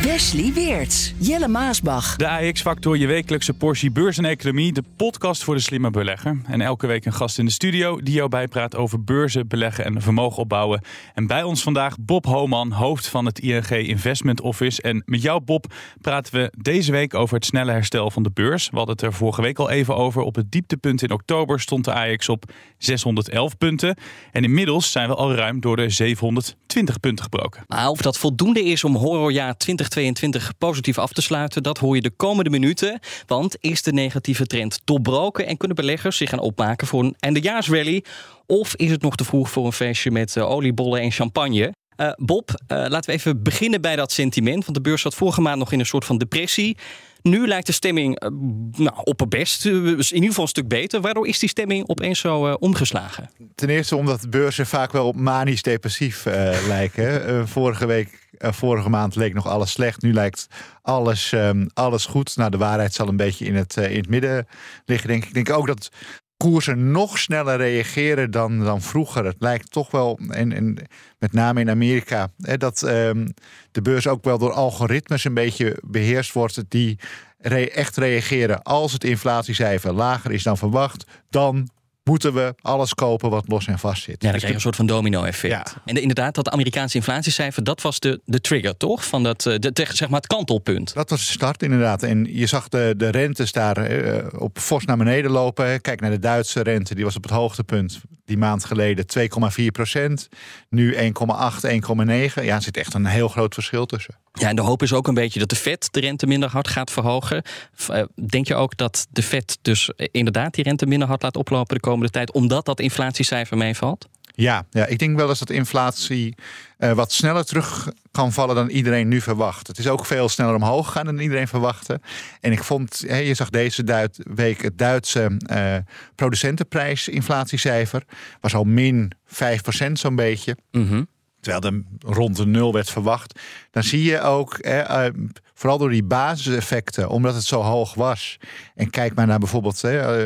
Wesley Weerts, Jelle Maasbach. De AX-factor, je wekelijkse portie beurs en economie. De podcast voor de slimme belegger. En elke week een gast in de studio die jou bijpraat over beurzen, beleggen en vermogen opbouwen. En bij ons vandaag Bob Homan, hoofd van het ING Investment Office. En met jou Bob praten we deze week over het snelle herstel van de beurs. We hadden het er vorige week al even over. Op het dieptepunt in oktober stond de AX op 611 punten. En inmiddels zijn we al ruim door de 720 punten gebroken. Maar of dat voldoende is om horrorjaar 2022 positief af te sluiten, dat hoor je de komende minuten. Want is de negatieve trend doorbroken en kunnen beleggers zich gaan opmaken voor een eindejaarsrally? Of is het nog te vroeg voor een feestje met uh, oliebollen en champagne? Uh, Bob, uh, laten we even beginnen bij dat sentiment. Want de beurs zat vorige maand nog in een soort van depressie. Nu lijkt de stemming uh, nou, opperbest, in ieder geval een stuk beter. Waardoor is die stemming opeens zo omgeslagen? Ten eerste omdat beurzen vaak wel manisch depressief lijken. vorige week vorige maand leek nog alles slecht. Nu lijkt alles, um, alles goed. Nou, de waarheid zal een beetje in het, in het midden liggen, denk ik. Ik denk ook dat koersen nog sneller reageren dan, dan vroeger. Het lijkt toch wel, en, met name in Amerika, hè, dat um, de beurs ook wel door algoritmes een beetje beheerst wordt. Die echt reageren als het inflatiecijfer lager is dan verwacht. Dan moeten we alles kopen wat los en vast zit. Ja, dan krijg je een soort van domino-effect. Ja. En de, inderdaad, dat Amerikaanse inflatiecijfer, dat was de, de trigger, toch? Van dat, de, zeg maar het kantelpunt. Dat was de start, inderdaad. En je zag de, de rentes daar uh, op fors naar beneden lopen. Kijk naar de Duitse rente, die was op het hoogtepunt die maand geleden 2,4 procent. Nu 1,8, 1,9. Ja, er zit echt een heel groot verschil tussen. Ja, en de hoop is ook een beetje dat de Fed de rente minder hard gaat verhogen. Denk je ook dat de Fed dus inderdaad die rente minder hard laat oplopen de komende tijd, omdat dat inflatiecijfer meevalt? Ja, ja, ik denk wel eens dat inflatie uh, wat sneller terug kan vallen dan iedereen nu verwacht. Het is ook veel sneller omhoog gegaan dan iedereen verwachtte. En ik vond, hey, je zag deze Duit, week het Duitse uh, producentenprijsinflatiecijfer was al min 5% zo'n beetje. Mm -hmm. Terwijl er rond de nul werd verwacht. Dan zie je ook, eh, vooral door die basiseffecten, omdat het zo hoog was. En kijk maar naar bijvoorbeeld,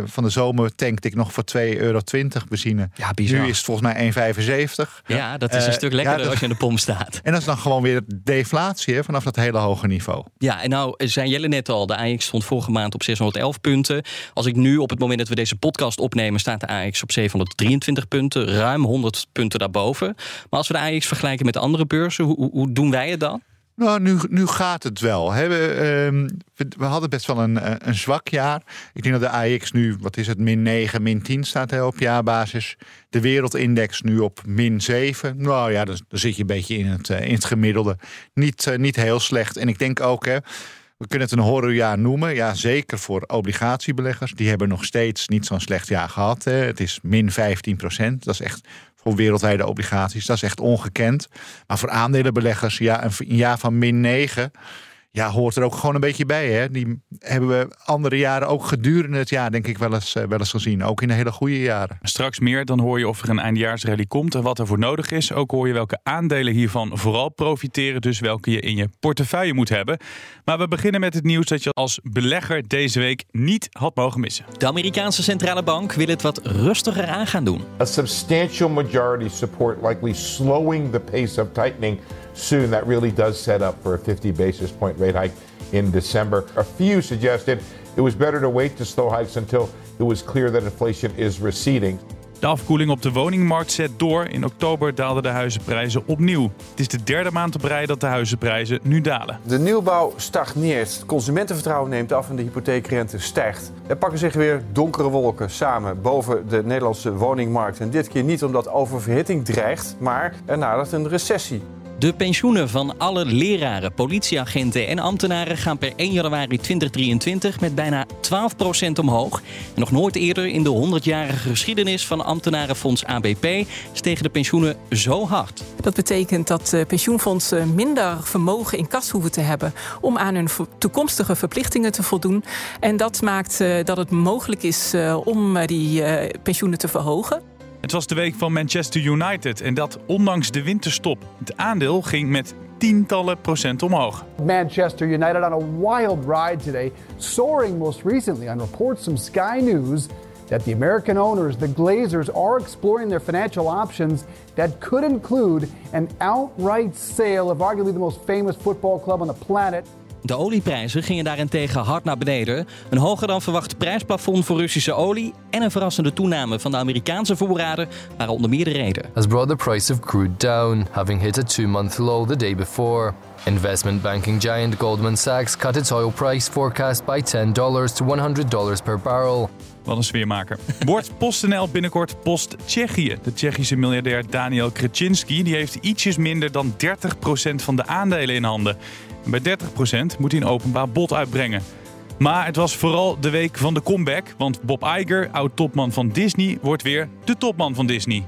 van de zomer tankte ik nog voor 2,20 euro benzine. Ja, bizar. Nu is het volgens mij 1,75. Ja, dat is een uh, stuk lekkerder ja, als je in de pomp staat. En dat is dan gewoon weer deflatie hè, vanaf dat hele hoge niveau. Ja, en nou zijn jullie net al, de AX stond vorige maand op 611 punten. Als ik nu op het moment dat we deze podcast opnemen, staat de AX op 723 punten. Ruim 100 punten daarboven. Maar als we de AX vergelijken met andere beurzen, hoe, hoe doen wij het dan? Nou, nu, nu gaat het wel. We, uh, we, we, hadden best wel een, een zwak jaar. Ik denk dat de AX nu, wat is het, min 9, min 10 staat hè, op jaarbasis. De wereldindex nu op min 7. Nou ja, dan, zit je een beetje in het, uh, in het gemiddelde. Niet, uh, niet heel slecht. En ik denk ook, we kunnen het een horrorjaar noemen. Ja, zeker voor obligatiebeleggers. Die hebben nog steeds niet zo'n slecht jaar gehad. Het is min 15 procent. Dat is echt voor wereldwijde obligaties. Dat is echt ongekend. Maar voor aandelenbeleggers, ja, een jaar van min 9 ja, hoort er ook gewoon een beetje bij. Hè? Die hebben we andere jaren ook gedurende het jaar, denk ik, wel eens, wel eens gezien. Ook in de hele goede jaren. Straks meer, dan hoor je of er een eindjaarsrally komt en wat er voor nodig is. Ook hoor je welke aandelen hiervan vooral profiteren, dus welke je in je portefeuille moet hebben. Maar we beginnen met het nieuws dat je als belegger deze week niet had mogen missen. De Amerikaanse centrale bank wil het wat rustiger aan gaan doen. A substantial majority support likely slowing the pace of tightening soon. That really does set up for a 50 basis point rate hike in December. A few suggested it was better to wait to slow hikes until it was clear that inflation is receding. De afkoeling op de woningmarkt zet door. In oktober daalden de huizenprijzen opnieuw. Het is de derde maand op rij dat de huizenprijzen nu dalen. De nieuwbouw stagneert. Het consumentenvertrouwen neemt af en de hypotheekrente stijgt. Er pakken zich weer donkere wolken samen boven de Nederlandse woningmarkt. En dit keer niet omdat oververhitting dreigt, maar er nadert een recessie. De pensioenen van alle leraren, politieagenten en ambtenaren gaan per 1 januari 2023 met bijna 12% omhoog. En nog nooit eerder in de 100-jarige geschiedenis van ambtenarenfonds ABP stegen de pensioenen zo hard. Dat betekent dat eh, pensioenfondsen minder vermogen in kas hoeven te hebben om aan hun toekomstige verplichtingen te voldoen. En dat maakt eh, dat het mogelijk is eh, om die pensioenen te verhogen. Het was de week van Manchester United en dat ondanks de winterstop. Het aandeel ging met tientallen procent omhoog. Manchester United on a wild ride today, soaring most recently on reports from Sky News that the American owners, the Glazers, are exploring their financial options that could include an outright sale of arguably the most famous football club on the planet. De olieprijzen gingen daarentegen hard naar beneden. Een hoger dan verwacht prijsplafond voor Russische olie en een verrassende toename van de Amerikaanse voorraden waren onder meer de reden. Price of crude down, having hit a two-month low the day before. Investment banking giant Goldman Sachs cut its oil price forecast by $10 to $100 per barrel. Wat een sfeermaker. Wordt PostNL binnenkort Post Tsjechië. De Tsjechische miljardair Daniel Kretinsky die heeft ietsjes minder dan 30% van de aandelen in handen. Bij 30% moet hij een openbaar bod uitbrengen. Maar het was vooral de week van de comeback, want Bob Iger, oud-topman van Disney, wordt weer de topman van Disney.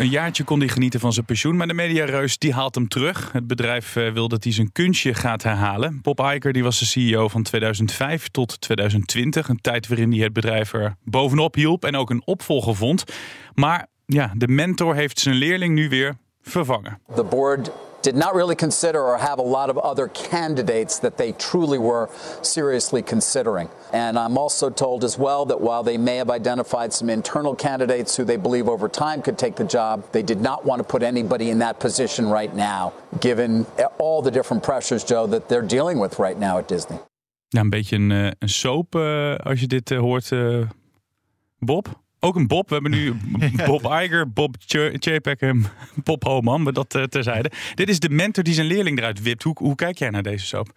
Een jaartje kon hij genieten van zijn pensioen, maar de mediareus die haalt hem terug. Het bedrijf eh, wil dat hij zijn kunstje gaat herhalen. Bob Iger die was de CEO van 2005 tot 2020. Een tijd waarin hij het bedrijf er bovenop hielp en ook een opvolger vond. Maar ja, de mentor heeft zijn leerling nu weer vervangen. The board did not really consider or have a lot of other candidates that they truly were seriously considering. And I'm also told as well that while they may have identified some internal candidates who they believe over time could take the job, they did not want to put anybody in that position right now, given all the different pressures, Joe, that they're dealing with right now at Disney. Ja, een beetje een, uh, een soap uh, als je dit uh, hoort, Bob. Ook een Bob. We hebben nu Bob Iger, Bob Chapek en Bob Homan. Maar dat uh, terzijde. Dit is de mentor die zijn leerling eruit wipt. Hoe, hoe kijk jij naar deze soap?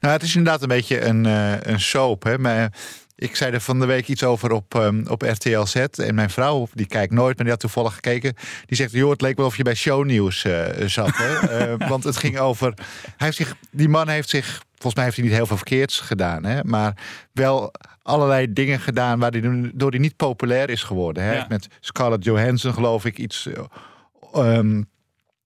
Nou, het is inderdaad een beetje een, uh, een soap. Hè? Maar ik zei er van de week iets over op, um, op RTL Z. En mijn vrouw, die kijkt nooit, maar die had toevallig gekeken. Die zegt, joh, het leek wel of je bij shownieuws uh, zat. Hè? want het ging over... Hij heeft zich, die man heeft zich volgens mij heeft hij niet heel veel verkeerds gedaan. Hè? Maar wel allerlei dingen gedaan waardoor hij niet populair is geworden. Hè? Ja. Met Scarlett Johansson geloof ik iets... Um,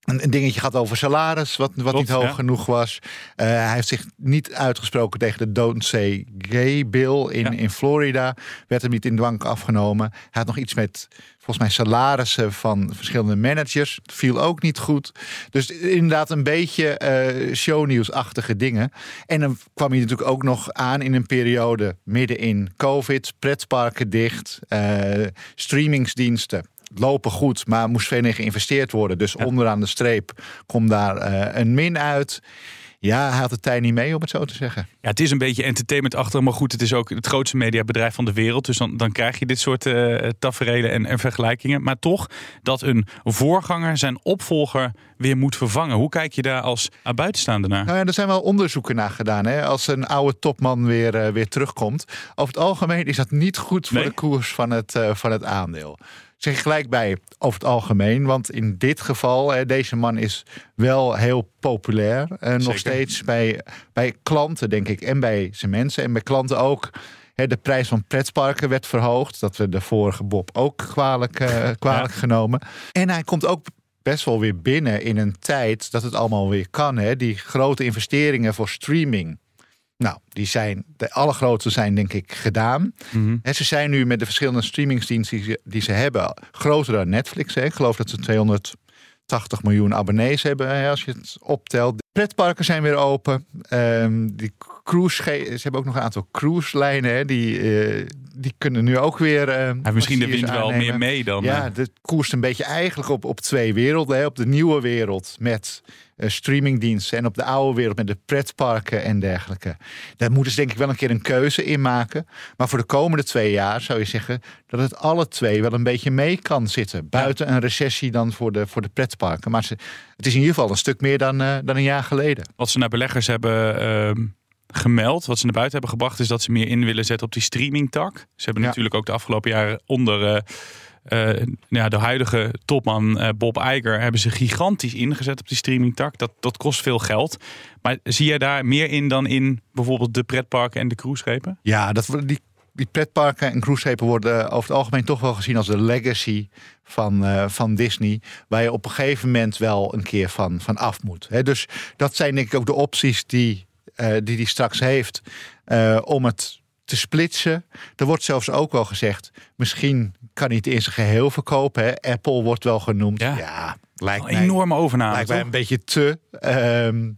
een, dingetje gaat over salaris, wat, wat niet hoog genoeg was. Uh, hij heeft zich niet uitgesproken tegen de Don't Say Gay Bill in, ja. in Florida. Werd hem niet in dwang afgenomen. Hij had nog iets met, volgens mij, salarissen van verschillende managers. Viel ook niet goed. Dus inderdaad een beetje uh, shownieuwsachtige dingen. En dan kwam hij natuurlijk ook nog aan in een periode midden in COVID. Pretparken dicht, uh, streamingsdiensten lopen goed, maar moest veel in geïnvesteerd worden. Dus onderaan de streep komt daar uh, een min uit. Ja, hij had de tijd niet mee, om het zo te zeggen. Ja, het is een beetje entertainment achter, maar goed, het is ook het grootste mediabedrijf van de wereld. Dus dan, dan krijg je dit soort uh, tafereelen en, en, vergelijkingen. Maar toch, dat een voorganger zijn opvolger weer moet vervangen. Hoe kijk je daar als buitenstaander naar? Nou ja, er zijn wel onderzoeken naar gedaan. Hè? Als een oude topman weer, uh, weer terugkomt. Over het algemeen is dat niet goed voor nee? de koers van het, uh, van het aandeel zeg ik gelijk bij over het algemeen. Want in dit geval, hè, deze man is wel heel populair. Uh, nog steeds bij, bij klanten, denk ik. En bij zijn mensen. En bij klanten ook. Hè, de prijs van pretparken werd verhoogd. Dat we de vorige Bob ook kwalijk, uh, kwalijk ja. genomen. En hij komt ook best wel weer binnen in een tijd dat het allemaal weer kan. Hè? Die grote investeringen voor streaming. Nou, die zijn, de allergrootste zijn denk ik gedaan. Mm -hmm. En ze zijn nu met de verschillende streamingsdiensten die ze, die ze hebben groter dan Netflix. Hè. Ik geloof dat ze 280 miljoen abonnees hebben hè, als je het optelt. Pretparken zijn weer open. Um, die cruise, ze hebben ook nog een aantal cruise lijnen. Hè, die, uh, die kunnen nu ook weer. Uh, Hij misschien de wind wel meer mee dan. Ja, uh. de koerst een beetje eigenlijk op, op twee werelden. Hè. Op de nieuwe wereld met streamingdiensten en op de oude wereld met de pretparken en dergelijke. Daar moeten ze denk ik wel een keer een keuze in maken. Maar voor de komende twee jaar zou je zeggen dat het alle twee wel een beetje mee kan zitten. Buiten ja. een recessie dan voor de, voor de pretparken. Maar ze, het is in ieder geval een stuk meer dan, uh, dan een jaar geleden. Wat ze naar beleggers hebben uh, gemeld, wat ze naar buiten hebben gebracht, is dat ze meer in willen zetten op die streamingtak. Ze hebben ja. natuurlijk ook de afgelopen jaren onder. Uh, eh, ja, de huidige topman eh, Bob Iger hebben ze gigantisch ingezet op die streamingtak. Dat, dat kost veel geld. Maar zie jij daar meer in dan in bijvoorbeeld de pretparken en de cruiseschepen? Ja, dat, die, die pretparken en cruiseschepen worden over het algemeen toch wel gezien als de legacy van, eh, van Disney. Waar je op een gegeven moment wel een keer van, van af moet. Dus dat zijn denk ik ook de opties die eh die, die straks heeft eh, om het te splitsen. Er wordt zelfs ook wel gezegd, misschien kan hij het in zijn geheel verkopen. Hè. Apple wordt wel genoemd. Ja. Ja, lijkt Een mij, enorme overname. lijkt mij een beetje te. Ehm,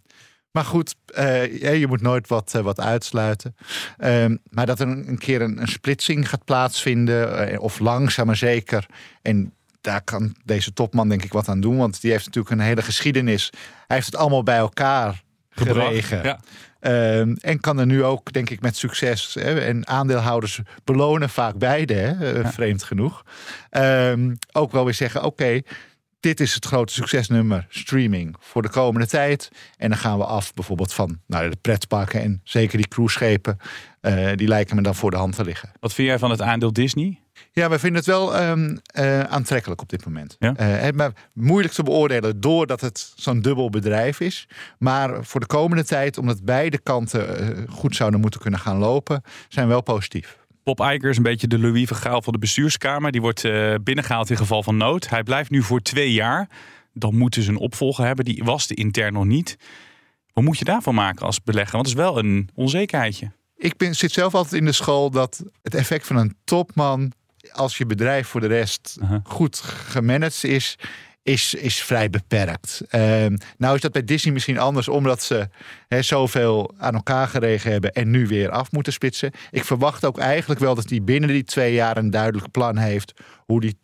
maar goed, eh, je moet nooit wat, eh, wat uitsluiten. Ehm, maar dat er een, een keer een, een splitsing gaat plaatsvinden, eh, of langzaam maar zeker. En daar kan deze topman denk ik wat aan doen, want die heeft natuurlijk een hele geschiedenis. Hij heeft het allemaal bij elkaar geregen. Ja. Ehm, en kan er nu ook, denk ik, met succes. Hè, en aandeelhouders belonen vaak beide, hè, vreemd genoeg. Ehm, ook wel weer zeggen: oké, dit is het grote succesnummer, streaming, voor de komende tijd. En dan gaan we af bijvoorbeeld van nou, de pretparken en zeker die cruiseschepen. eh, die lijken me dan voor de hand te liggen. Wat vind jij van het aandeel Disney? Ja, wij vinden het wel ehm, eh, aantrekkelijk op dit moment. Ja? Eh, maar moeilijk te beoordelen doordat het zo'n dubbel bedrijf is. Maar voor de komende tijd, omdat beide kanten goed zouden moeten kunnen gaan lopen, zijn we wel positief. Bob Iger is een beetje de Louis van Gaal van de bestuurskamer. Die wordt eh, binnengehaald in geval van nood. Hij blijft nu voor twee jaar. Dan moeten ze een opvolger hebben. Die was de intern nog niet. Wat moet je daarvan maken als belegger? Want het is wel een onzekerheidje. Ik ben, zit zelf altijd in de school dat het effect van een topman, als je bedrijf voor de rest goed gemanaged is, is, is vrij beperkt. Ehm, nou is dat bij Disney misschien anders, omdat ze hè, zoveel aan elkaar geregen hebben en nu weer af moeten splitsen. Ik verwacht ook eigenlijk wel dat hij binnen die twee jaar een duidelijk plan heeft hoe die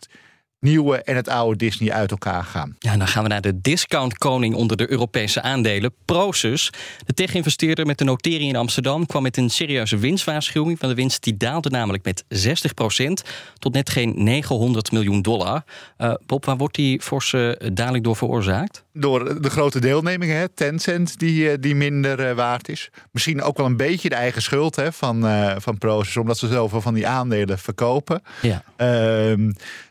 nieuwe en het oude Disney uit elkaar gaan. Ja, dan gaan we naar de discountkoning onder de Europese aandelen, Prosus. De tech-investeerder met de notering in Amsterdam kwam met een serieuze winstwaarschuwing. Van de winst die daalde namelijk met 60% tot net geen 900 miljoen dollar. Eh, Bob, waar wordt die forse daling door veroorzaakt? door de grote deelnemingen, hè, Tencent, die, eh, die minder eh, waard is. Misschien ook wel een beetje de eigen schuld hè, van, eh van Proces, omdat ze zoveel van die aandelen verkopen. Ja.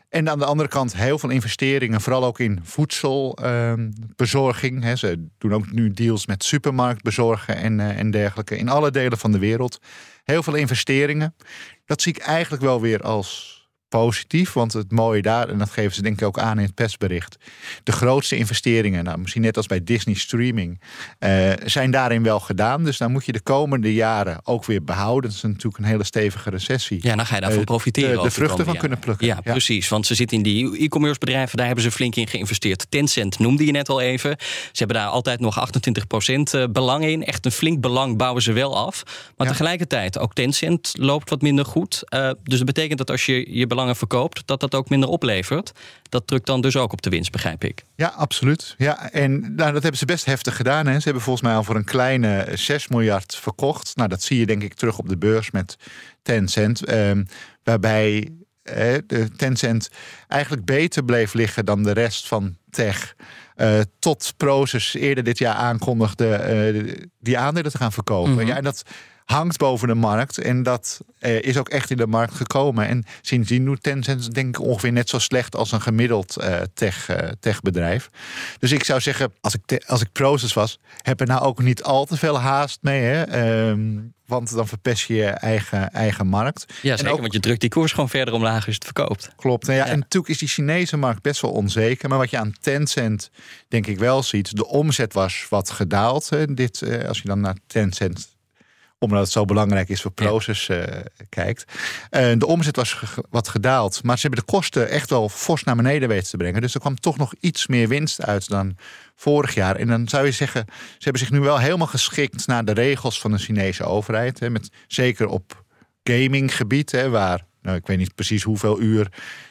En aan de andere kant heel veel investeringen, vooral ook in voedselbezorging. Ze doen ook nu deals met supermarktbezorgen en, eh, en dergelijke in alle delen van de wereld. Heel veel investeringen. Dat zie ik eigenlijk wel weer als positief. Want het mooie daar, en dat geven ze denk ik ook aan in het persbericht. De grootste investeringen, nou, misschien net als bij Disney Streaming, eh, zijn daarin wel gedaan. Dus dan moet je de komende jaren ook weer behouden. Dat is natuurlijk een hele stevige recessie. Ja, dan ga je daarvan Eh, profiteren. de- de vruchten van kunnen plukken. Ja, Ja. precies. Want ze zitten in die e-commerce bedrijven. Daar hebben ze flink in geïnvesteerd. Tencent noemde je net al even. Ze hebben daar altijd nog 28% eh, belang in. Echt een flink belang bouwen ze wel af. Maar Ja. tegelijkertijd, ook Tencent loopt wat minder goed. Dus dat betekent dat als je je belangen verkoopt... dat dat ook minder oplevert. Dat drukt dan dus ook op de winst, begrijp ik. Ja, absoluut. Ja, en nou, dat hebben ze best heftig gedaan. Hè. Ze hebben volgens mij al voor een kleine 6 miljard verkocht. Nou, dat zie je denk ik terug op de beurs met Tencent. ehm, waarbij eh, de Tencent eigenlijk beter bleef liggen dan de rest van tech. eh, tot Proces eerder dit jaar aankondigde eh, die aandelen te gaan verkopen. Mhm. Ja, en dat hangt boven de markt. En dat eh, is ook echt in de markt gekomen. En sindsdien doet Tencent denk ik ongeveer net zo slecht als een gemiddeld eh, tech, eh, techbedrijf. Dus ik zou zeggen, als ik, te- als ik Proces was, heb er nou ook niet al te veel haast mee. Hè? Ehm, want dan verpest je je eigen, eigen markt. Ja, zeker. ook- Want je drukt die koers gewoon verder omlaag als je het verkoopt. Klopt. Nou ja, Ja. En natuurlijk is die Chinese markt best wel onzeker. Maar wat je aan Tencent denk ik wel ziet. De omzet was wat gedaald. Hè. Dit, als je dan naar Tencent omdat het zo belangrijk is voor Proces eh, kijkt. De omzet was wat gedaald. Maar ze hebben de kosten echt wel fors naar beneden weten te brengen. Dus er kwam toch nog iets meer winst uit dan vorig jaar. En dan zou je zeggen, ze hebben zich nu wel helemaal geschikt naar de regels van de Chinese overheid. Hè, met, zeker op gaminggebied, hè, waar, nou, ik weet niet precies hoeveel uur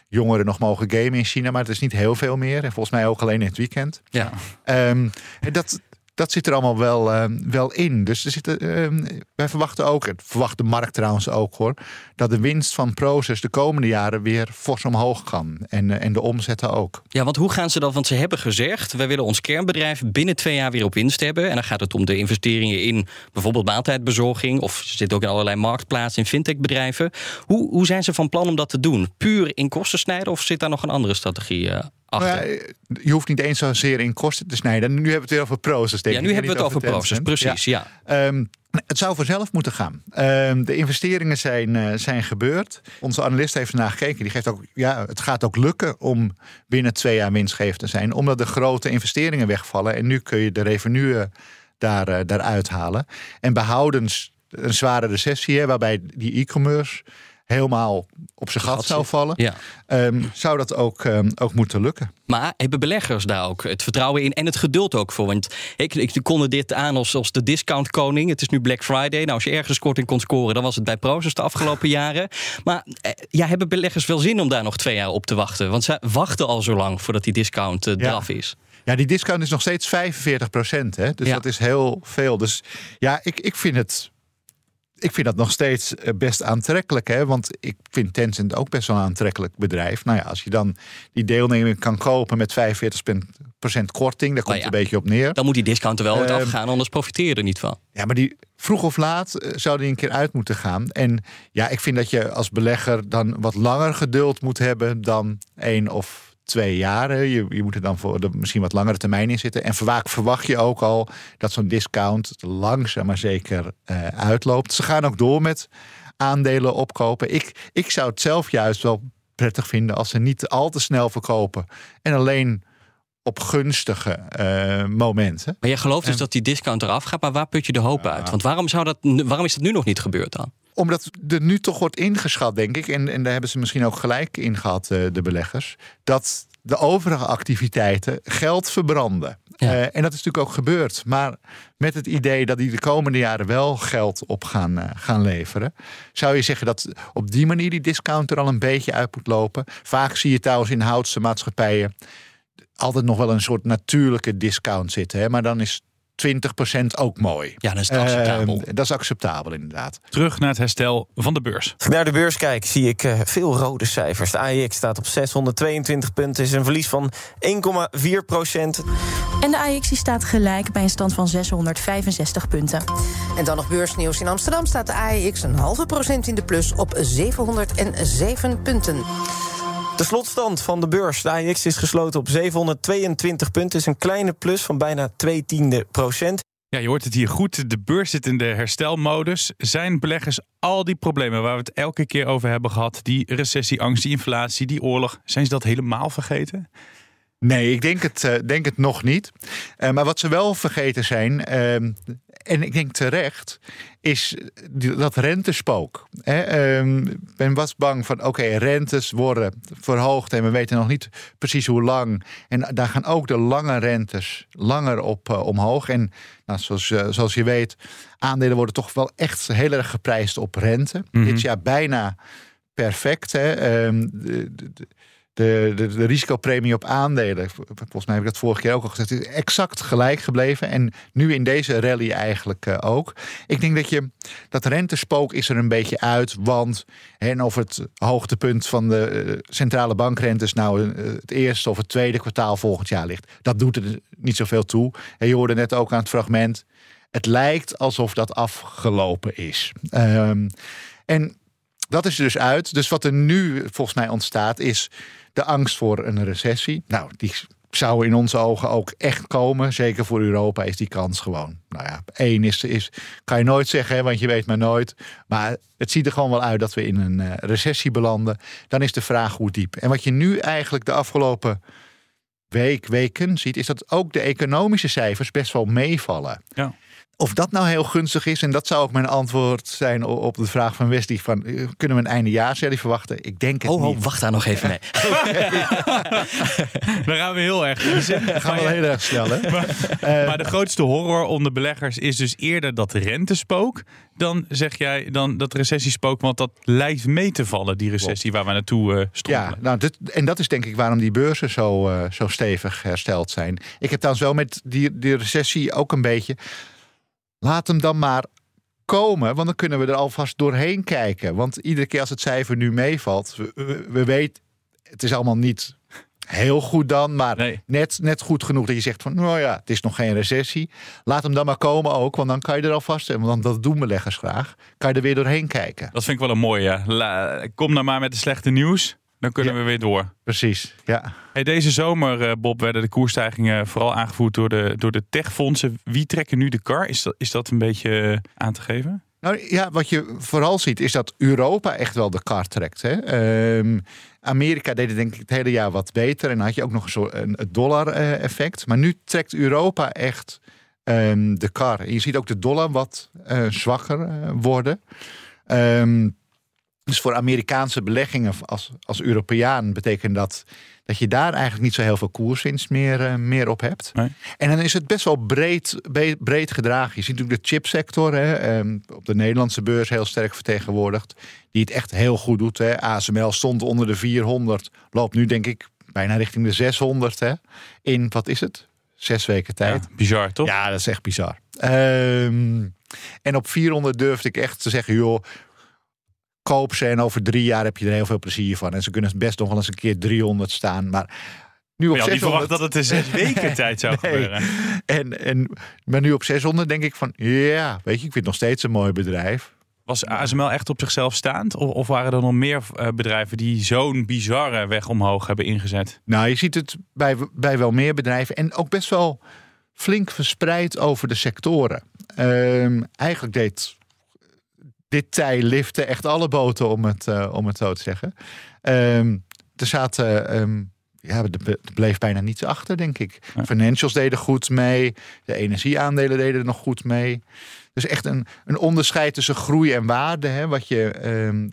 jongeren nog mogen gamen in China, maar het is niet heel veel meer. En volgens mij ook alleen in het weekend. Ja. En dat, dat zit er allemaal wel, uh, wel in. Dus er uh, wij verwachten ook, het verwacht de markt trouwens ook hoor, dat de winst van Proces de komende jaren weer fors omhoog kan. En, uh, en de omzetten ook. Ja, want hoe gaan ze dat? Want ze hebben gezegd, wij willen ons kernbedrijf binnen twee jaar weer op winst hebben. En dan gaat het om de investeringen in bijvoorbeeld maaltijdbezorging. Of ze zitten ook in allerlei marktplaatsen in fintechbedrijven. Hoe, hoe zijn ze van plan om dat te doen? Puur in kosten snijden of zit daar nog een andere strategie uh, achter? Ja, je hoeft niet eens zozeer in kosten te snijden. Nu hebben we het weer over proces. Denk ja, nu hebben we het over, over proces, precies. Ja. ja. Um, het zou vanzelf moeten gaan. Um, de investeringen zijn, uh, zijn gebeurd. Onze analist heeft ernaar gekeken. Die geeft ook, ja, het gaat ook lukken om binnen twee jaar winstgevend te zijn. Omdat de grote investeringen wegvallen. En nu kun je de revenue daar, uh, daaruit halen. En behoudens een zware recessie, hè, waarbij die e-commerce helemaal op zijn gat zou vallen, ja. um, zou dat ook, um, ook moeten lukken. Maar hebben beleggers daar ook het vertrouwen in en het geduld ook voor? Want ik, ik konde dit aan als, als de discount koning. Het is nu Black Friday. Nou, als je ergens korting kon scoren, dan was het bij Proces de afgelopen jaren. Maar eh, ja, hebben beleggers wel zin om daar nog twee jaar op te wachten? Want ze wachten al zo lang voordat die discount uh, draf ja. is. Ja, die discount is nog steeds 45 procent. Dus Ja. dat is heel veel. Dus ja, ik, ik vind het. Ik vind dat nog steeds eh, best aantrekkelijk. Hè? Want ik vind Tencent ook best wel een aantrekkelijk bedrijf. Nou ja, als je dan die deelneming kan kopen met 45% korting, daar komt Nou ja. een beetje op neer. Dan moet die discount er wel uit Ehm, afgaan, anders profiteer je er niet van. Ja, maar die vroeg of laat eh, zou die een keer uit moeten gaan. En ja, ik vind dat je als belegger dan wat langer geduld moet hebben dan één of twee jaren. Je, je moet er dan voor de misschien wat langere termijn in zitten. En vaak verwacht je ook al dat zo'n discount langzaam maar zeker eh, uitloopt. Ze gaan ook door met aandelen opkopen. Ik, ik zou het zelf juist wel prettig vinden als ze niet al te snel verkopen. En alleen op gunstige eh, momenten. Maar jij gelooft dus En- dat die discount eraf gaat, maar waar put je de hoop uit? Want waarom, zou dat, waarom is dat nu nog niet gebeurd dan? Omdat er nu toch wordt ingeschat, denk ik, en, en daar hebben ze misschien ook gelijk in gehad, eh, de beleggers, dat de overige activiteiten geld verbranden. Ja. Eh, en dat is natuurlijk ook gebeurd. Maar met het idee dat die de komende jaren wel geld op gaan, eh, gaan leveren, zou je zeggen dat op die manier die discount er al een beetje uit moet lopen. Vaak zie je trouwens in houtse maatschappijen altijd nog wel een soort natuurlijke discount zitten. Hè? Maar dan is 20% ook mooi. Ja, dan is het acceptabel. Eh, dat is acceptabel, inderdaad. Terug naar het herstel van de beurs. Als ik naar de beurs kijk, zie ik eh, veel rode cijfers. De AEX staat op 622 punten, is een verlies van 1,4 procent. En de AX die staat gelijk bij een stand van 665 punten. En dan nog beursnieuws. In Amsterdam staat de AEX een halve procent in de plus op 707 punten. De slotstand van de beurs. De AEX is gesloten op 722 punten, is een kleine plus van bijna 2 tiende procent. Ja, je hoort het hier goed. De beurs zit in de herstelmodus. Zijn beleggers al die problemen waar we het elke keer over hebben gehad, die recessieangst, die inflatie, die oorlog, zijn ze dat helemaal vergeten? Nee, ik denk het, eh, denk het nog niet. Eh, maar wat ze wel vergeten zijn, ehm, en ik denk terecht, is dat rentespook. Hè, ehm, ben was bang van, oké, rentes worden verhoogd en we weten nog niet precies hoe lang. En daar gaan ook de lange rentes langer op eh, omhoog. En nou, zoals, eh, zoals je weet, aandelen worden toch wel echt heel erg geprijsd op rente. Mhm. Dit jaar bijna perfect. Hè? Ehm, de, de, de, de, de risicopremie op aandelen, volgens mij heb ik dat vorige keer ook al gezegd, is exact gelijk gebleven. En nu in deze rally eigenlijk eh, ook. Ik denk dat je dat rentespook is er een beetje uit. Want en of het hoogtepunt van de eh, centrale bankrentes nou eh, het eerste of het tweede kwartaal volgend jaar ligt, dat doet er niet zoveel toe. En je hoorde net ook aan het fragment. Het lijkt alsof dat afgelopen is. Ehm, en dat is dus uit. Dus wat er nu volgens mij ontstaat is de angst voor een recessie. Nou, die zou in onze ogen ook echt komen. Zeker voor Europa is die kans gewoon. Nou ja, één is, is kan je nooit zeggen, want je weet maar nooit. Maar het ziet er gewoon wel uit dat we in een eh, recessie belanden. Dan is de vraag hoe diep. En wat je nu eigenlijk de afgelopen week, weken ziet, is dat ook de economische cijfers best wel meevallen. Ja. Of dat nou heel gunstig is, en dat zou ook mijn antwoord zijn op de vraag van Westie: van eh, kunnen we een eindejaarsrally verwachten? Ik denk het Oh, niet. oh, wacht daar nog even mee. Dan gaan we heel erg. Dat gaan we wel heel erg snel, hè? Maar, maar de grootste horror onder beleggers is dus eerder dat rentespook. Dan zeg jij dan dat recessiespook, want dat lijkt mee te vallen, die recessie waar we naartoe eh stonden. Ja, nou, dit, en dat is denk ik waarom die beurzen zo, eh, zo stevig hersteld zijn. Ik heb trouwens wel met die, die recessie ook een beetje. Laat hem dan maar komen, want dan kunnen we er alvast doorheen kijken. Want iedere keer als het cijfer nu meevalt, we, we, we weten, het is allemaal niet heel goed dan, maar net, net goed genoeg dat je zegt van, nou ja, het is nog geen recessie. Laat hem dan maar komen ook, want dan kan je er alvast, want dat doen beleggers graag, kan je er weer doorheen kijken. Dat vind ik wel een mooie. La- kom nou maar met de slechte nieuws. Dan kunnen we weer door. Precies, ja. Hey, deze zomer, eh, Bob, werden de koersstijgingen vooral aangevoerd door de, door de techfondsen. Wie trekken nu de kar? Is dat, is dat een beetje eh, aan te geven? Nou ja, wat je vooral ziet is dat Europa echt wel de kar trekt. Hè? Ehm, Amerika deed het denk ik het hele jaar wat beter. En dan had je ook nog een soort een, het dollar-effect. maar nu trekt Europa echt ehm, de kar. En je ziet ook de dollar wat eh, zwakker eh, worden. Ehm, dus voor Amerikaanse beleggingen als, als Europeaan betekent dat dat je daar eigenlijk niet zo heel veel koerswinst meer, eh, meer op hebt. En dan is het best wel breed, breed gedragen. Je ziet natuurlijk de chipsector hè, ehm, op de Nederlandse beurs heel sterk vertegenwoordigd. Die het echt heel goed doet. Hè. ASML stond onder de 400. Loopt nu denk ik bijna richting de 600. Hè. In, wat is het? Zes weken tijd. bizar toch? Ja, dat is echt bizar. Ehm, en op 400 durfde ik echt te zeggen, joh, koop ze en over drie jaar heb je er heel veel plezier van. En ze kunnen best nog wel eens een keer 300 staan. Maar nu op Maar je had niet 600... verwacht dat het in zes weken tijd zou Nee. gebeuren. En, en, maar nu op 600 denk ik van, ja, weet je, ik vind het nog steeds een mooi bedrijf. Was ASML echt op zichzelf staand? Of, of waren er nog meer eh, bedrijven die zo'n bizarre weg omhoog hebben ingezet? Nou, je ziet het bij, bij wel meer bedrijven en ook best wel flink verspreid over de sectoren. Ehm, eigenlijk deed dit tij liften echt alle boten, om het, eh, om het zo te zeggen. Ehm, er zaten, ehm, ja, er ble- bleef bijna niets achter, denk ik. Financials deden goed mee, de energieaandelen deden er nog goed mee. Dus echt een, een onderscheid tussen groei en waarde. Hè, wat je ehm,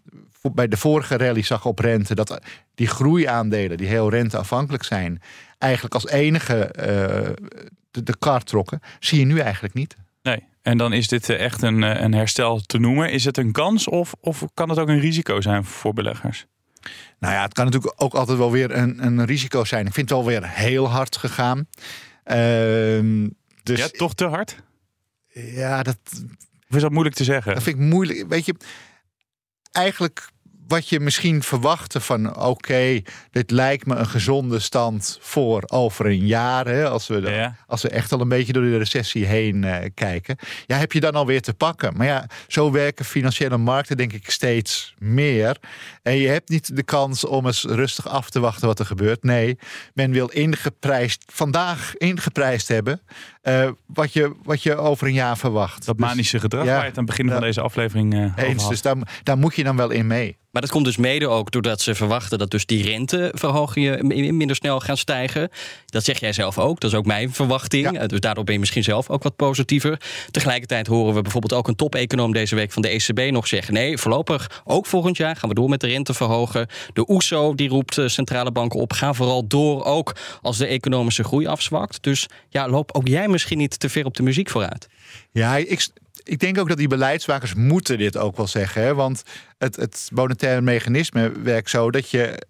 bij de vorige rally zag op rente. Dat die groeiaandelen, die heel renteafhankelijk zijn, eigenlijk als enige eh, de, de kar trokken. Zie je nu eigenlijk niet. En dan is dit eh, echt een, eh, een herstel te noemen. Is het een kans of, of kan het ook een risico zijn voor beleggers? Nou ja, het kan natuurlijk ook altijd wel weer een, een risico zijn. Ik vind het wel weer heel hard gegaan. Ehm, dus ja, toch te hard? Ja, dat. Of is dat moeilijk te zeggen? Dat vind ik moeilijk. Weet je, eigenlijk wat je misschien verwachtte van oké, dit lijkt me een gezonde stand voor over een jaar. Hè, als, we, als we echt al een beetje door de recessie heen eh, kijken. Ja, heb je dan alweer te pakken. Maar ja, zo werken financiële markten denk ik steeds meer. En je hebt niet de kans om eens rustig af te wachten wat er gebeurt. Nee, men wil ingeprijsd, vandaag ingeprijsd hebben eh, wat, je, wat je over een jaar verwacht. Dat manische gedrag waar je het aan het begin van deze aflevering eh over Eens, had. dus daar, daar moet je dan wel in mee. Maar dat komt dus mede ook doordat ze verwachten dat dus die renteverhogingen mi- minder snel gaan stijgen. Dat zeg jij zelf ook. Dat is ook mijn verwachting. Eh, Dus daardoor ben je misschien zelf ook wat positiever. Tegelijkertijd horen we bijvoorbeeld ook een top-econoom deze week van de ECB nog zeggen: nee, voorlopig ook volgend jaar gaan we door met de rente verhogen. De OESO die roept eh, centrale banken op: ga vooral door, ook als de economische groei afzwakt. Dus ja, loop ook jij misschien niet te ver op de muziek vooruit. Ja, ik, ik denk ook dat die beleidsmakers moeten dit ook wel zeggen. Hè? Want het, het monetaire mechanisme werkt zo dat je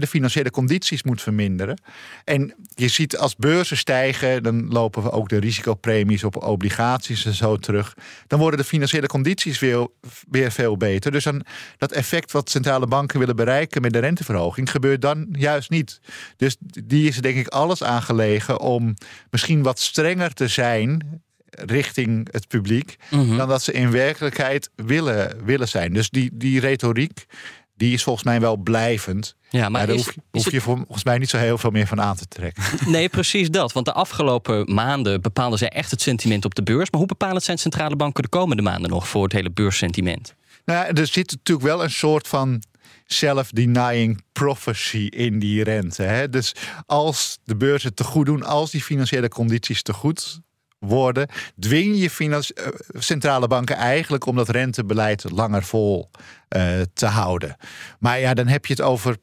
de financiële condities moet verminderen. En je ziet als beurzen stijgen, dan lopen we ook de risicopremies op obligaties en zo terug. Dan worden de financiële condities weer, weer veel beter. Dus dan, dat effect wat centrale banken willen bereiken met de renteverhoging gebeurt dan juist niet. Dus die is er denk ik alles aangelegen om misschien wat strenger te zijn richting het publiek dan dat ze in werkelijkheid willen, willen zijn. Dus die, die retoriek, die is volgens mij wel blijvend. Ja, maar daar is- hoef, je- hoef je volgens mij niet zo heel veel meer van aan te trekken. Nee, precies dat. Want de afgelopen maanden bepaalden zij echt het sentiment op de beurs. Maar hoe bepalend zijn centrale banken de komende maanden nog voor het hele beurssentiment? Nou, ja, er zit natuurlijk wel een soort van self-denying prophecy in die rente. Hè? Dus als de beurzen te goed doen, als die financiële condities te goed worden, dwing je eh, centrale banken eigenlijk om dat rentebeleid langer vol eh, te houden. Maar ja, dan heb je het over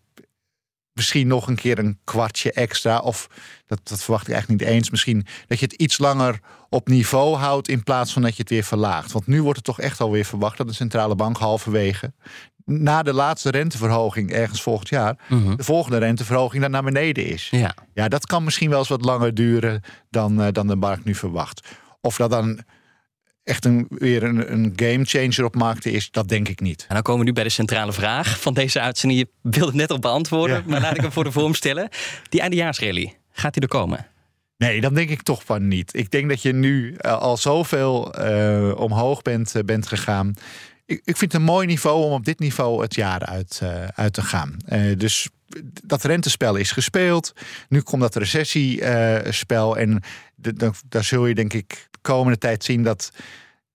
misschien nog een keer een kwartje extra. Of dat, dat verwacht ik eigenlijk niet eens. Misschien dat je het iets langer op niveau houdt in plaats van dat je het weer verlaagt. Want nu wordt het toch echt alweer verwacht dat de centrale bank halverwege. Na de laatste renteverhoging ergens volgend jaar, de volgende renteverhoging dan naar beneden is. Ja. ja, dat kan misschien wel eens wat langer duren dan, eh, dan de markt nu verwacht. Of dat dan echt een, weer een, een game changer op markten is, dat denk ik niet. En dan komen we nu bij de centrale vraag van deze uitzending. Je wilde het net al beantwoorden, Ja. maar laat ik hem voor de vorm stellen. Die eindejaarsrally, gaat die er komen? Nee, dan denk ik toch van niet. Ik denk dat je nu eh, al zoveel eh, omhoog bent, bent gegaan. Ik, ik vind het een mooi niveau om op dit niveau het jaar uit, eh, uit te gaan. Eh, dus dat rentespel is gespeeld. Nu komt dat recessiespel. en daar zul je denk ik de komende tijd zien dat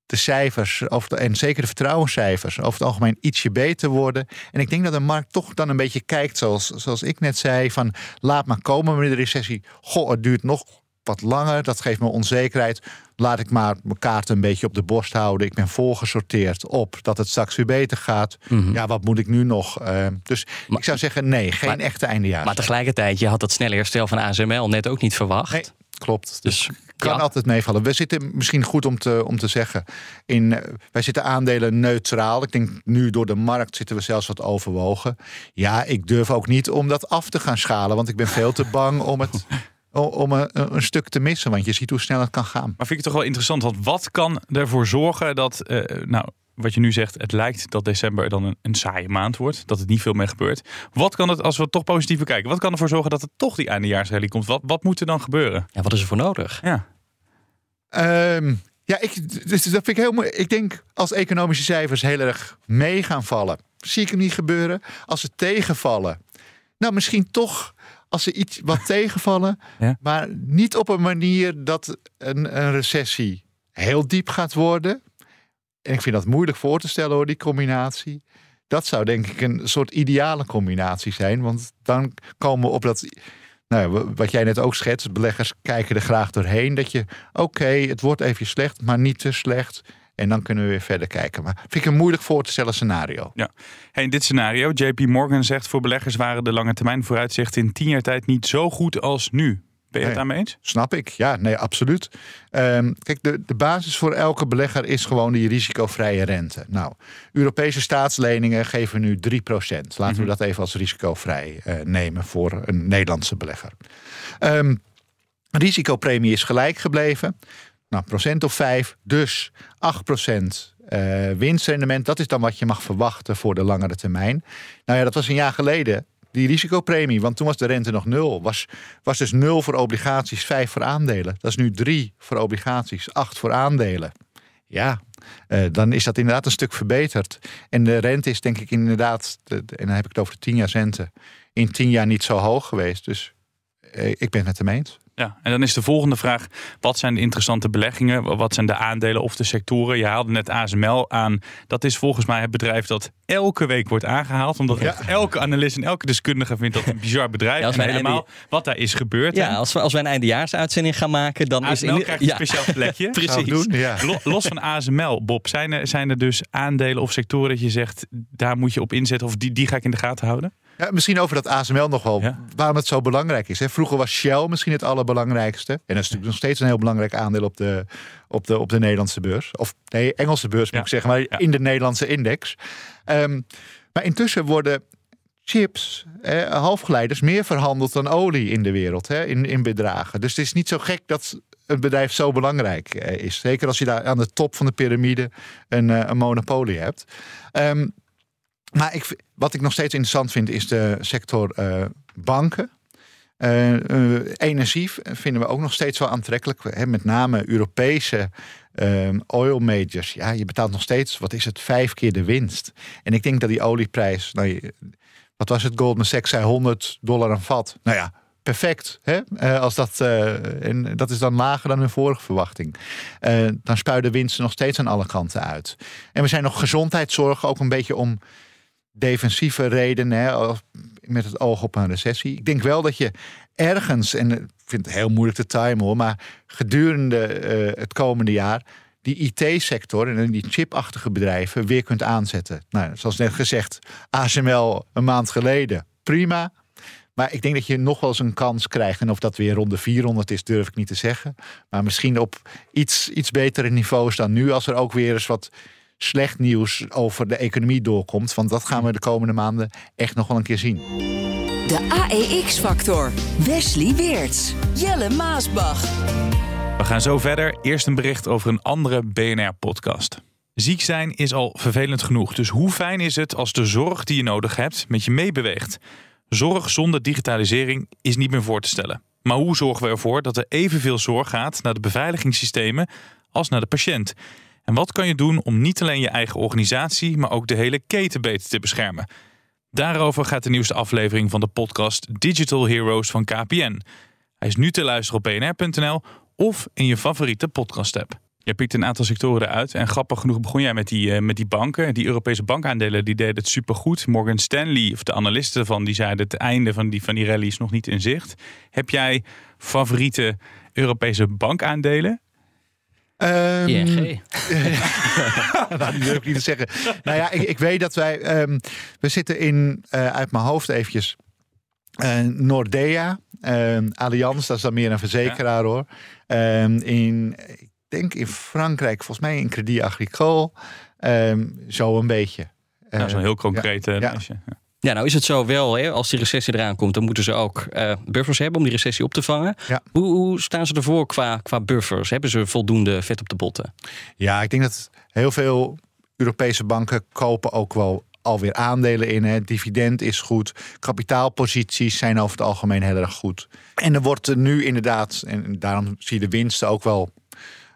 de cijfers, over de- en zeker de vertrouwenscijfers, over het algemeen ietsje beter worden. En ik denk dat de markt toch dan een beetje kijkt, zoals, zoals ik net zei, van laat maar komen met de recessie. Goh, het duurt nog wat langer, dat geeft me onzekerheid. Laat ik maar mijn kaarten een beetje op de borst houden. Ik ben voorgesorteerd op dat het straks weer beter gaat. Ja, wat moet ik nu nog? Eh, dus ik zou zeggen, nee, geen Maar- echte eindejaars. Maar tegelijkertijd, je had dat snelle herstel van ASML net ook niet verwacht. Nee, klopt. Dus kan ja. altijd meevallen. We zitten misschien goed om te, om te zeggen. In, eh, wij zitten aandelen neutraal. Ik denk nu door de markt zitten we zelfs wat overwogen. Ja, ik durf ook niet om dat af te gaan schalen. Want ik ben veel te bang om het. Om een, een stuk te missen, want je ziet hoe snel het kan gaan. Maar vind ik het toch wel interessant, want wat kan ervoor zorgen dat, eh, nou, wat je nu zegt, het lijkt dat december dan een, een saaie maand wordt, dat het niet veel meer gebeurt. Wat kan het, als we toch positief bekijken, wat kan ervoor zorgen dat het toch die eindejaarsrally komt? Wat, wat moet er dan gebeuren? Ja, wat is er voor nodig? Ja. Ehm, ja, ik, dus dat vind ik heel mooi. Ik denk als economische cijfers heel erg mee gaan vallen, zie ik hem niet gebeuren. Als ze tegenvallen, nou misschien toch als ze iets wat tegenvallen, Ja. maar niet op een manier dat een, een recessie heel diep gaat worden. En ik vind dat moeilijk voor te stellen hoor, die combinatie. Dat zou denk ik een soort ideale combinatie zijn. Want dan komen we op dat nou wat jij net ook schetst, beleggers kijken er graag doorheen. Dat je, oké, het wordt even slecht, maar niet te slecht. En dan kunnen we weer verder kijken. Maar vind ik een moeilijk voor te stellen scenario. Ja. Hey, in dit scenario, JP Morgan zegt voor beleggers waren de lange termijn vooruitzichten in tien jaar tijd niet zo goed als nu. Ben je het daarmee eens? Snap ik, ja, nee, absoluut. Ehm, kijk, de, de basis voor elke belegger is gewoon die risicovrije rente. Nou, Europese staatsleningen geven nu 3%. Laten we dat even als risicovrij eh, nemen voor een Nederlandse belegger. Ehm, risicopremie is gelijk gebleven. Nou, procent of 5, dus 8% eh winstrendement. Dat is dan wat je mag verwachten voor de langere termijn. Nou ja, dat was een jaar geleden. Die risicopremie, want toen was de rente nog nul. Was, was dus nul voor obligaties, 5 voor aandelen. Dat is nu 3 voor obligaties, 8 voor aandelen. Ja, eh, dan is dat inderdaad een stuk verbeterd. En de rente is denk ik inderdaad, de- de- en dan heb ik het over 10 jaar rente, in 10 jaar niet zo hoog geweest. Dus eh, ik ben het hem eens. Ja, en dan is de volgende vraag: wat zijn de interessante beleggingen? Wat zijn de aandelen of de sectoren? Je haalde net ASML aan. Dat is volgens mij het bedrijf dat elke week wordt aangehaald. Omdat Ja. elke analist en elke deskundige vindt dat een bizar bedrijf. Ja, als en helemaal wat daar is gebeurd. Ja, als we, als wij een eindejaarsuitzending gaan maken, dan is ASML in krijgt een ja. speciaal plekje. Precies. Doen? Los van ASML, Bob, zijn er, zijn er dus aandelen of sectoren dat je zegt, daar moet je op inzetten of die, die ga ik in de gaten houden? Ja, misschien over dat ASML nog wel, Ja. waarom het zo belangrijk is. Hè? Vroeger was Shell misschien het allerbelangrijkste. En dat is natuurlijk nog steeds een heel belangrijk aandeel op de, op de, op de Nederlandse beurs. Of nee, Engelse beurs moet ik zeggen, maar in de Nederlandse index. Ehm, maar intussen worden chips, eh, halfgeleiders, meer verhandeld dan olie in de wereld, hè? In, in bedragen. Dus het is niet zo gek dat een bedrijf zo belangrijk eh, is. Zeker als je daar aan de top van de piramide een, eh, een monopolie hebt. Ehm, maar ik, wat ik nog steeds interessant vind, is de sector eh, banken. Eh, eh, energie vinden we ook nog steeds wel aantrekkelijk. Hè, met name Europese eh, oil majors. Ja, je betaalt nog steeds, wat is het, vijf keer de winst. En ik denk dat die olieprijs, nou, wat was het, Goldman Sachs zei 100 dollar een vat. Nou ja, perfect. Hè? Als dat, en dat is dan lager dan hun vorige verwachting. Eh, dan de winsten nog steeds aan alle kanten uit. En we zijn nog gezondheidszorg ook een beetje om defensieve redenen, hè, met het oog op een recessie. Ik denk wel dat je ergens, en ik vind het heel moeilijk te timen hoor, maar gedurende eh, het komende jaar die IT-sector en die chipachtige bedrijven weer kunt aanzetten. Nou, zoals net gezegd, ASML een maand geleden, prima. Maar ik denk dat je nog wel eens een kans krijgt. En of dat weer rond de 400 is, durf ik niet te zeggen. Maar misschien op iets, iets betere niveaus dan nu. Als er ook weer eens wat slecht nieuws over de economie doorkomt. Want dat gaan we de komende maanden echt nog wel een keer zien. De AEX-factor. Wesley Weerts. Jelle Maasbach. We gaan zo verder. Eerst een bericht over een andere BNR-podcast. Ziek zijn is al vervelend genoeg. Dus hoe fijn is het als de zorg die je nodig hebt met je meebeweegt? Zorg zonder digitalisering is niet meer voor te stellen. Maar hoe zorgen we ervoor dat er evenveel zorg gaat naar de beveiligingssystemen als naar de patiënt? En wat kan je doen om niet alleen je eigen organisatie, maar ook de hele keten beter te beschermen? Daarover gaat de nieuwste aflevering van de podcast Digital Heroes van KPN. Hij is nu te luisteren op bnr.nl of in je favoriete podcast-app. Je pikt een aantal sectoren eruit. En grappig genoeg begon jij met die, uh, met die banken. Die Europese bankaandelen die deden het supergoed. Morgan Stanley, of de analisten ervan, die zeiden het einde van die, van die rally is nog niet in zicht. Heb jij favoriete Europese bankaandelen? Um, ING. nou, die durf ik niet te zeggen. Nou ja, ik, ik weet dat wij... Um, we zitten in, uh, uit mijn hoofd eventjes... Uh, Nordea, uh, Allianz, dat is dan meer een verzekeraar ja. hoor. in, ik denk in Frankrijk, volgens mij in Credit Agricole. zo een beetje. Nou, Zo'n heel concreet ja, lijstje. Ja. Ja, nou is het zo wel, hè, als die recessie eraan komt, dan moeten ze ook uh, buffers hebben om die recessie op te vangen. Ja. Hoe, hoe, staan ze ervoor qua, qua buffers? Hebben ze voldoende vet op de botten? Ja, ik denk dat heel veel Europese banken kopen ook wel alweer aandelen in. Het dividend is goed. Kapitaalposities zijn over het algemeen heel erg goed. En er wordt nu inderdaad, en daarom zie je de winsten ook wel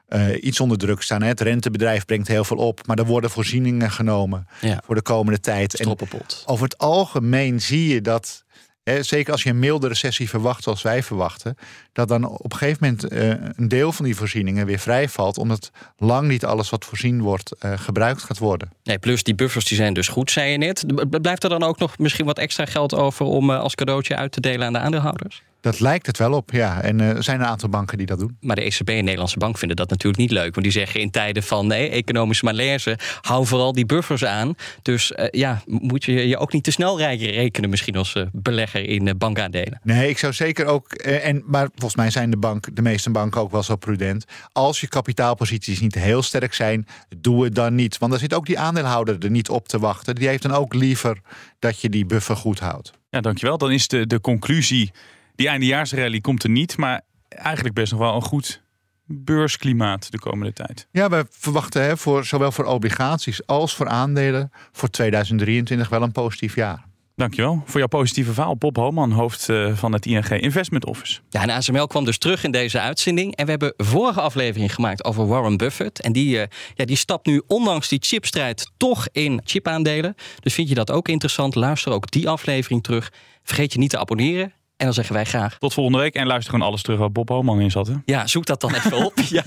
uh, iets onder druk staan. Hè. Het rentebedrijf brengt heel veel op, maar er worden voorzieningen genomen ja. voor de komende tijd. Stroppenpot. En over het algemeen zie je dat, hè, zeker als je een milde recessie verwacht zoals wij verwachten, dat dan op een gegeven moment uh, een deel van die voorzieningen weer vrijvalt, omdat lang niet alles wat voorzien wordt uh, gebruikt gaat worden. Nee, plus die buffers die zijn dus goed, zei je net. Blijft er dan ook nog misschien wat extra geld over om als cadeautje uit te delen aan de aandeelhouders? Dat lijkt het wel op, ja. En er zijn een aantal banken die dat doen. Maar de ECB en Nederlandse Bank vinden dat natuurlijk niet leuk. Want die zeggen in tijden van nee, economische malaise... hou vooral die buffers aan. Dus uh, ja, moet je je ook niet te snel rekenen... misschien als uh, belegger in bankaandelen. Nee, ik zou zeker ook... En, maar volgens mij zijn de, bank, de meeste banken ook wel zo prudent. Als je kapitaalposities niet heel sterk zijn... doe het dan niet. Want dan zit ook die aandeelhouder er niet op te wachten. Die heeft dan ook liever dat je die buffer goed houdt. Ja, dankjewel. Dan is de, de conclusie... Die eindejaarsrally komt er niet, maar eigenlijk best nog wel een goed beursklimaat de komende tijd. Ja, we verwachten hè, voor, zowel voor obligaties als voor aandelen voor 2023 wel een positief jaar. Dankjewel voor jouw positieve verhaal. Bob Homan, hoofd van het ING Investment Office. Ja, en ASML kwam dus terug in deze uitzending. En we hebben vorige aflevering gemaakt over Warren Buffett. En die, uh, ja, die stapt nu ondanks die chipstrijd toch in chipaandelen. Dus vind je dat ook interessant? Luister ook die aflevering terug. Vergeet je niet te abonneren. En dan zeggen wij graag. Tot volgende week en luister gewoon alles terug wat Bob Homan in zat. Hè? Ja, zoek dat dan even op. ja.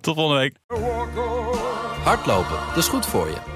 Tot volgende week. Hardlopen, dat is goed voor je.